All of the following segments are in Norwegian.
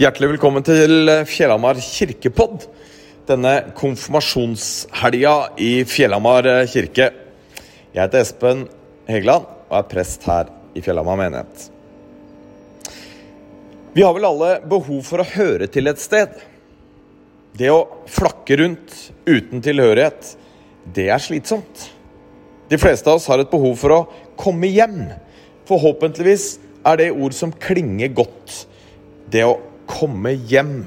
Hjertelig velkommen til Fjellhamar kirkepodd. Denne konfirmasjonshelga i Fjellhamar kirke. Jeg heter Espen Hegeland og er prest her i Fjellhamar menighet. Vi har vel alle behov for å høre til et sted. Det å flakke rundt uten tilhørighet, det er slitsomt. De fleste av oss har et behov for å komme hjem. Forhåpentligvis er det ord som klinger godt. Det å komme hjem.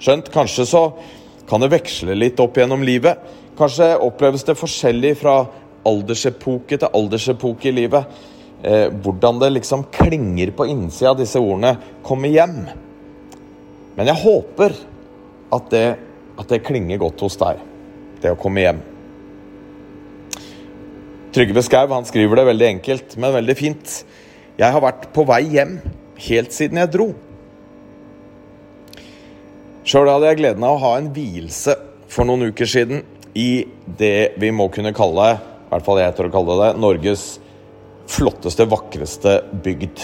Skjønt, kanskje så kan det veksle litt opp gjennom livet. Kanskje oppleves det forskjellig fra aldersepoke til aldersepoke i livet. Eh, hvordan det liksom klinger på innsida av disse ordene 'komme hjem'. Men jeg håper at det, at det klinger godt hos deg, det å komme hjem. Trygve Skau han skriver det veldig enkelt, men veldig fint. Jeg har vært på vei hjem helt siden jeg dro. Sjøl hadde jeg gleden av å ha en vielse for noen uker siden i det vi må kunne kalle, i hvert fall jeg tør å kalle det, Norges flotteste, vakreste bygd.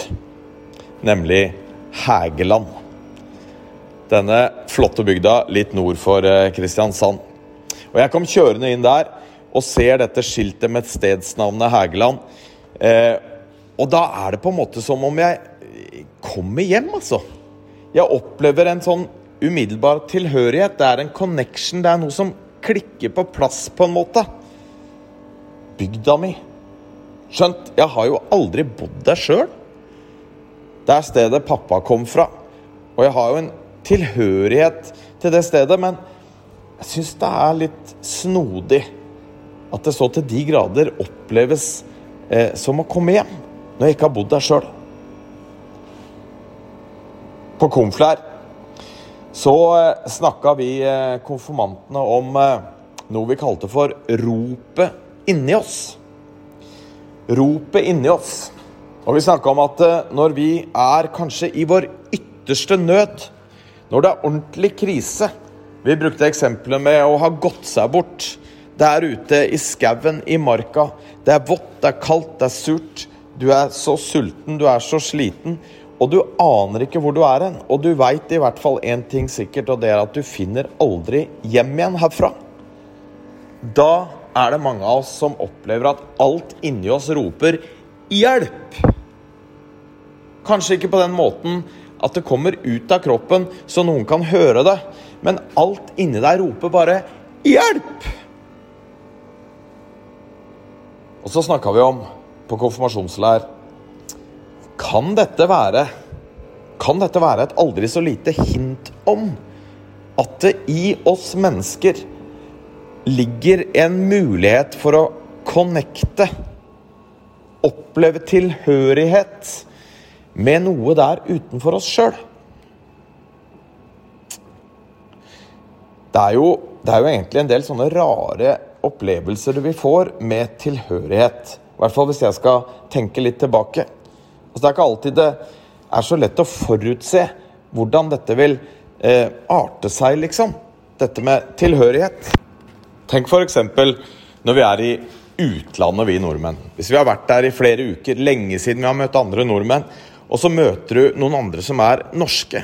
Nemlig Hægeland. Denne flotte bygda litt nord for eh, Kristiansand. Og Jeg kom kjørende inn der og ser dette skiltet med stedsnavnet Hægeland. Eh, og da er det på en måte som om jeg kommer hjem, altså. Jeg opplever en sånn umiddelbar tilhørighet. Det er en connection. Det er noe som klikker på plass, på en måte. Bygda mi. Skjønt, jeg har jo aldri bodd der sjøl. Det er stedet pappa kom fra. Og jeg har jo en tilhørighet til det stedet, men jeg syns det er litt snodig at det så til de grader oppleves eh, som å komme hjem, når jeg ikke har bodd der sjøl. På Konflær så eh, snakka vi eh, konfirmantene om eh, noe vi kalte for ropet inni oss. Ropet inni oss. Og vi snakka om at når vi er kanskje i vår ytterste nød, når det er ordentlig krise Vi brukte eksempelet med å ha gått seg bort der ute i skauen, i marka. Det er vått, det er kaldt, det er surt. Du er så sulten, du er så sliten. Og du aner ikke hvor du er hen. Og du veit i hvert fall én ting sikkert, og det er at du finner aldri hjem igjen herfra. Da er det mange av oss som opplever at alt inni oss roper 'hjelp'. Kanskje ikke på den måten at det kommer ut av kroppen så noen kan høre det, men alt inni deg roper bare 'hjelp'. Og så snakka vi om på konfirmasjonsleir kan dette være Kan dette være et aldri så lite hint om at det i oss mennesker ligger en mulighet for å connecte, oppleve tilhørighet med noe der utenfor oss sjøl? Det er, jo, det er jo egentlig en del sånne rare opplevelser vi får med tilhørighet. I hvert fall hvis jeg skal tenke litt tilbake. Altså, det er ikke alltid det er så lett å forutse hvordan dette vil eh, arte seg, liksom. Dette med tilhørighet. Tenk f.eks. når vi er i utlandet, vi nordmenn. Hvis vi har vært der i flere uker, lenge siden vi har møtt andre nordmenn, og så møter du noen andre som er norske.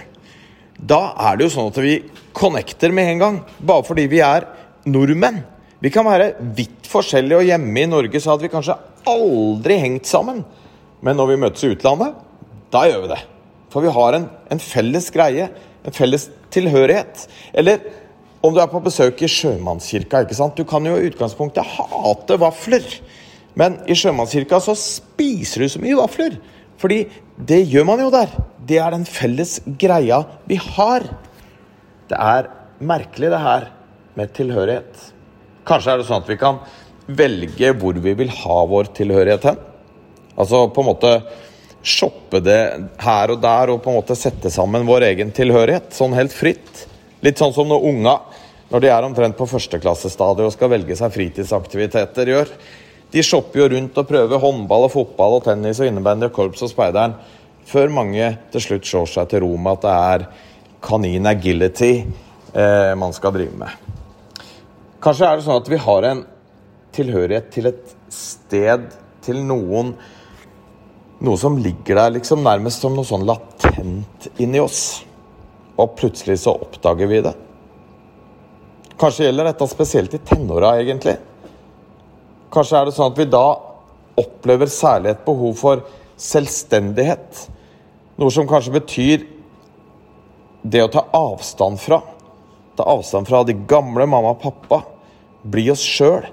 Da er det jo sånn at vi connecter med en gang, bare fordi vi er nordmenn. Vi kan være vidt forskjellige, og hjemme i Norge så hadde vi kanskje aldri hengt sammen. Men når vi møtes i utlandet, da gjør vi det. For vi har en, en felles greie, en felles tilhørighet. Eller om du er på besøk i sjømannskirka. ikke sant? Du kan jo i utgangspunktet hate vafler. Men i sjømannskirka så spiser du så mye vafler. Fordi det gjør man jo der. Det er den felles greia vi har. Det er merkelig, det her med tilhørighet. Kanskje er det sånn at vi kan velge hvor vi vil ha vår tilhørighet hen. Altså på en måte shoppe det her og der og på en måte sette sammen vår egen tilhørighet. Sånn helt fritt. Litt sånn som når unga, når de er omtrent på førsteklassestadiet og skal velge seg fritidsaktiviteter, gjør. De shopper jo rundt og prøver håndball og fotball og tennis og innebandy og korps og speideren, før mange til slutt slår seg til ro med at det er kanin agility eh, man skal drive med. Kanskje er det sånn at vi har en tilhørighet til et sted, til noen noe som ligger der liksom nærmest som noe sånn latent inni oss. og plutselig så oppdager vi det. Kanskje gjelder dette spesielt i tenåra, egentlig. Kanskje er det sånn at vi da opplever særlig et behov for selvstendighet. Noe som kanskje betyr det å ta avstand fra. Ta avstand fra de gamle mamma og pappa. Bli oss sjøl.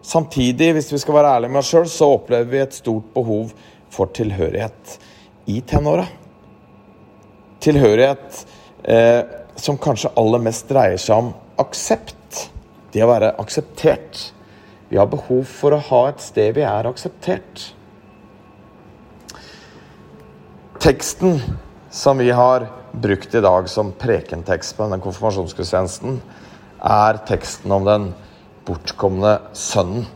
Samtidig, hvis vi skal være ærlige med oss sjøl, så opplever vi et stort behov for tilhørighet i tenåra. Tilhørighet eh, som kanskje aller mest dreier seg om aksept. Det å være akseptert. Vi har behov for å ha et sted vi er akseptert. Teksten som vi har brukt i dag som prekentekst på denne konfirmasjonsgudstjenesten, er teksten om den bortkomne sønnen.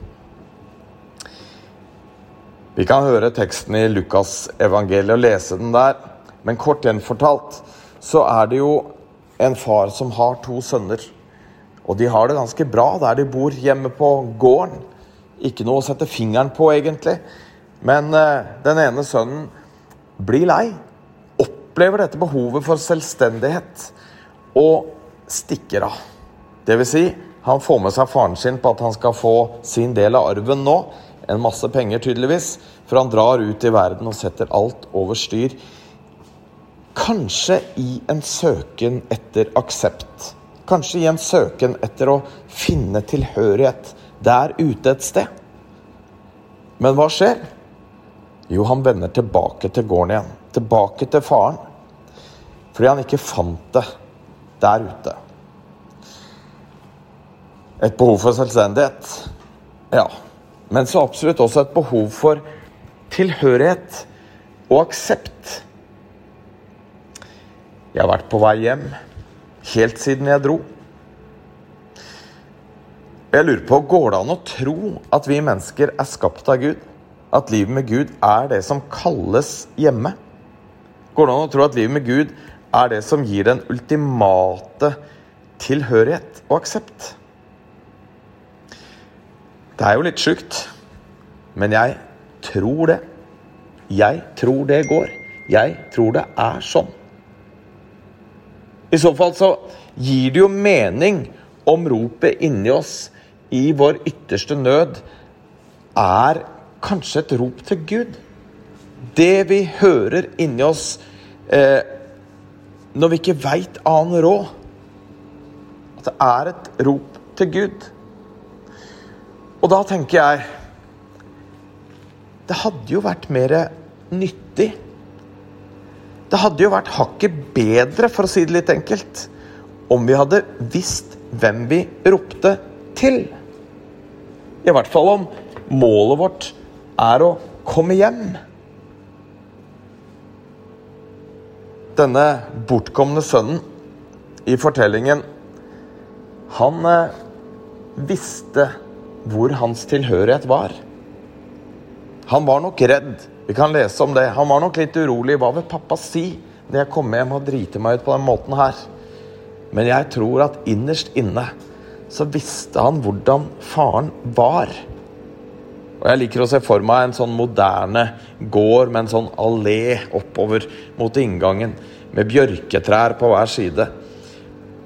Vi kan høre teksten i Lukas evangeliet og lese den der, men kort gjenfortalt så er det jo en far som har to sønner. Og de har det ganske bra der de bor hjemme på gården. Ikke noe å sette fingeren på, egentlig. Men eh, den ene sønnen blir lei. Opplever dette behovet for selvstendighet og stikker av. Det vil si, han får med seg faren sin på at han skal få sin del av arven nå. En masse penger, tydeligvis. For han drar ut i verden og setter alt over styr. Kanskje i en søken etter aksept. Kanskje i en søken etter å finne tilhørighet der ute et sted. Men hva skjer? Jo, han vender tilbake til gården igjen. Tilbake til faren. Fordi han ikke fant det der ute. Et behov for selvstendighet. Ja. Men så absolutt også et behov for tilhørighet og aksept. Jeg har vært på vei hjem helt siden jeg dro. Jeg lurer på, Går det an å tro at vi mennesker er skapt av Gud? At livet med Gud er det som kalles hjemme? Går det an å tro at livet med Gud er det som gir den ultimate tilhørighet og aksept? Det er jo litt sjukt, men jeg tror det. Jeg tror det går. Jeg tror det er sånn. I så fall så gir det jo mening om ropet inni oss i vår ytterste nød er kanskje et rop til Gud. Det vi hører inni oss eh, når vi ikke veit annen råd. At det er et rop til Gud. Og da tenker jeg Det hadde jo vært mer nyttig. Det hadde jo vært hakket bedre, for å si det litt enkelt, om vi hadde visst hvem vi ropte til. I hvert fall om målet vårt er å komme hjem. Denne bortkomne sønnen i fortellingen, han eh, visste hvor hans tilhørighet var. Han var nok redd. Vi kan lese om det. Han var nok litt urolig. Hva vil pappa si når jeg kommer hjem og driter meg ut på den måten her? Men jeg tror at innerst inne så visste han hvordan faren var. Og Jeg liker å se for meg en sånn moderne gård med en sånn allé oppover mot inngangen, med bjørketrær på hver side.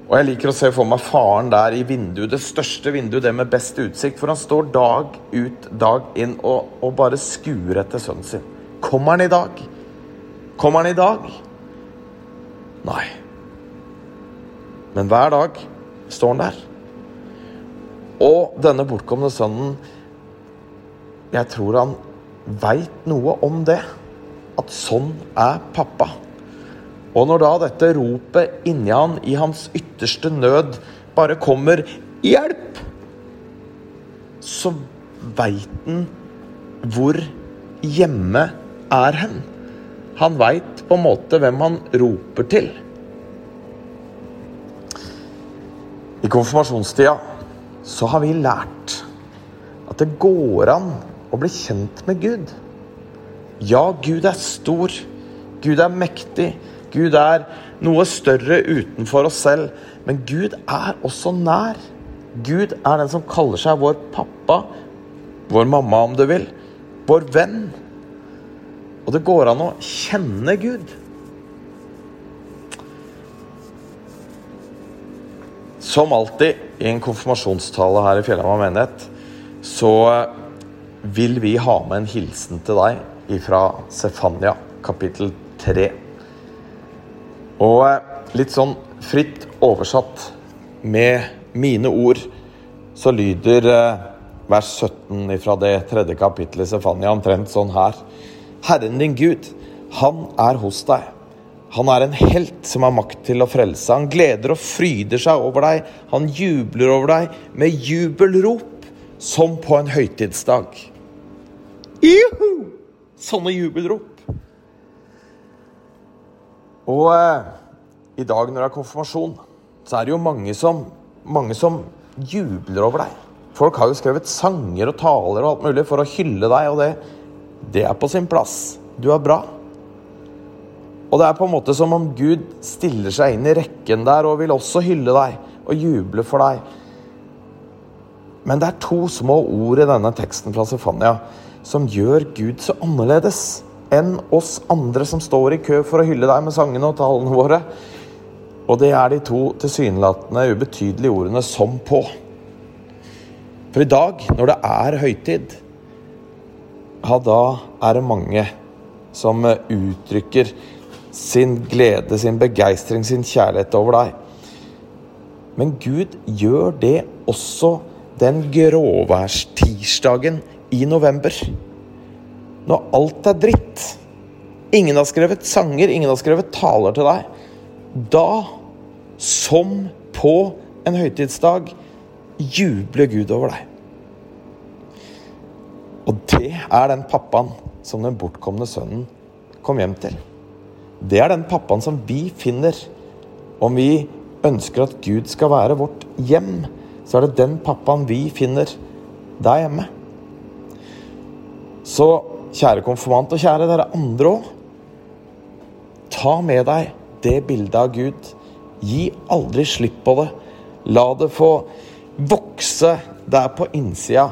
Og jeg liker å se for meg faren der i vinduet, det største vinduet, det med best utsikt. For han står dag ut, dag inn og, og bare skuer etter sønnen sin. Kommer han i dag? Kommer han i dag? Nei. Men hver dag står han der. Og denne bortkomne sønnen Jeg tror han veit noe om det. At sånn er pappa. Og når da dette ropet inni han, i hans ytterste nød, bare kommer 'hjelp', så veit han hvor hjemme er hen. Han veit på en måte hvem han roper til. I konfirmasjonstida så har vi lært at det går an å bli kjent med Gud. Ja, Gud er stor. Gud er mektig. Gud er noe større utenfor oss selv, men Gud er også nær. Gud er den som kaller seg vår pappa, vår mamma om du vil, vår venn. Og det går an å kjenne Gud. Som alltid i en konfirmasjonstale her i Fjellhamar menighet, så vil vi ha med en hilsen til deg fra Sefania kapittel 3. Og litt sånn fritt oversatt med mine ord, så lyder eh, vers 17 fra det tredje kapittelet Sefania omtrent sånn her. Herren din Gud, han er hos deg han er en helt som har makt til å frelse. Han gleder og fryder seg over deg. Han jubler over deg med jubelrop, som på en høytidsdag. Juhu! Sånne jubelrop. Og eh, i dag når det er konfirmasjon, så er det jo mange som, mange som jubler over deg. Folk har jo skrevet sanger og taler og alt mulig for å hylle deg, og det, det er på sin plass. Du er bra. Og det er på en måte som om Gud stiller seg inn i rekken der og vil også hylle deg og juble for deg. Men det er to små ord i denne teksten fra Sefania som gjør Gud så annerledes enn oss andre som står i kø for å hylle deg med sangene og talene våre. Og det er de to tilsynelatende ubetydelige ordene 'som på'. For i dag, når det er høytid, ja, da er det mange som uttrykker sin glede, sin begeistring, sin kjærlighet over deg. Men Gud gjør det også den gråværstirsdagen i november. Når alt er dritt. Ingen har skrevet sanger, ingen har skrevet taler til deg. Da, som på en høytidsdag, jubler Gud over deg. Og det er den pappaen som den bortkomne sønnen kom hjem til. Det er den pappaen som vi finner. Om vi ønsker at Gud skal være vårt hjem, så er det den pappaen vi finner der hjemme. Så kjære konfirmant, og kjære dere andre òg. Ta med deg det bildet av Gud. Gi aldri slipp på det. La det få vokse der på innsida.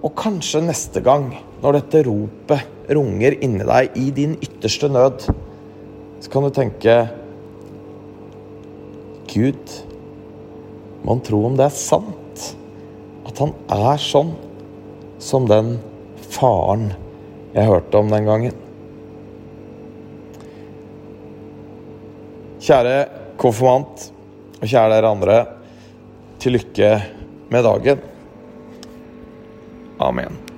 Og kanskje neste gang, når dette ropet runger inni deg i din ytterste nød, så kan du tenke Gud, man tror om det er sant at han er sånn som den faren jeg hørte om den gangen. Kjære konfirmant, og kjære dere andre, til lykke med dagen. Amen.